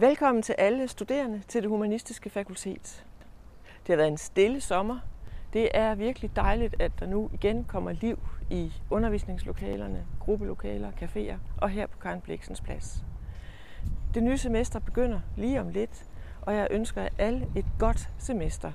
Velkommen til alle studerende til det humanistiske fakultet. Det har været en stille sommer. Det er virkelig dejligt, at der nu igen kommer liv i undervisningslokalerne, gruppelokaler, caféer og her på Karen Bliksens plads. Det nye semester begynder lige om lidt, og jeg ønsker alle et godt semester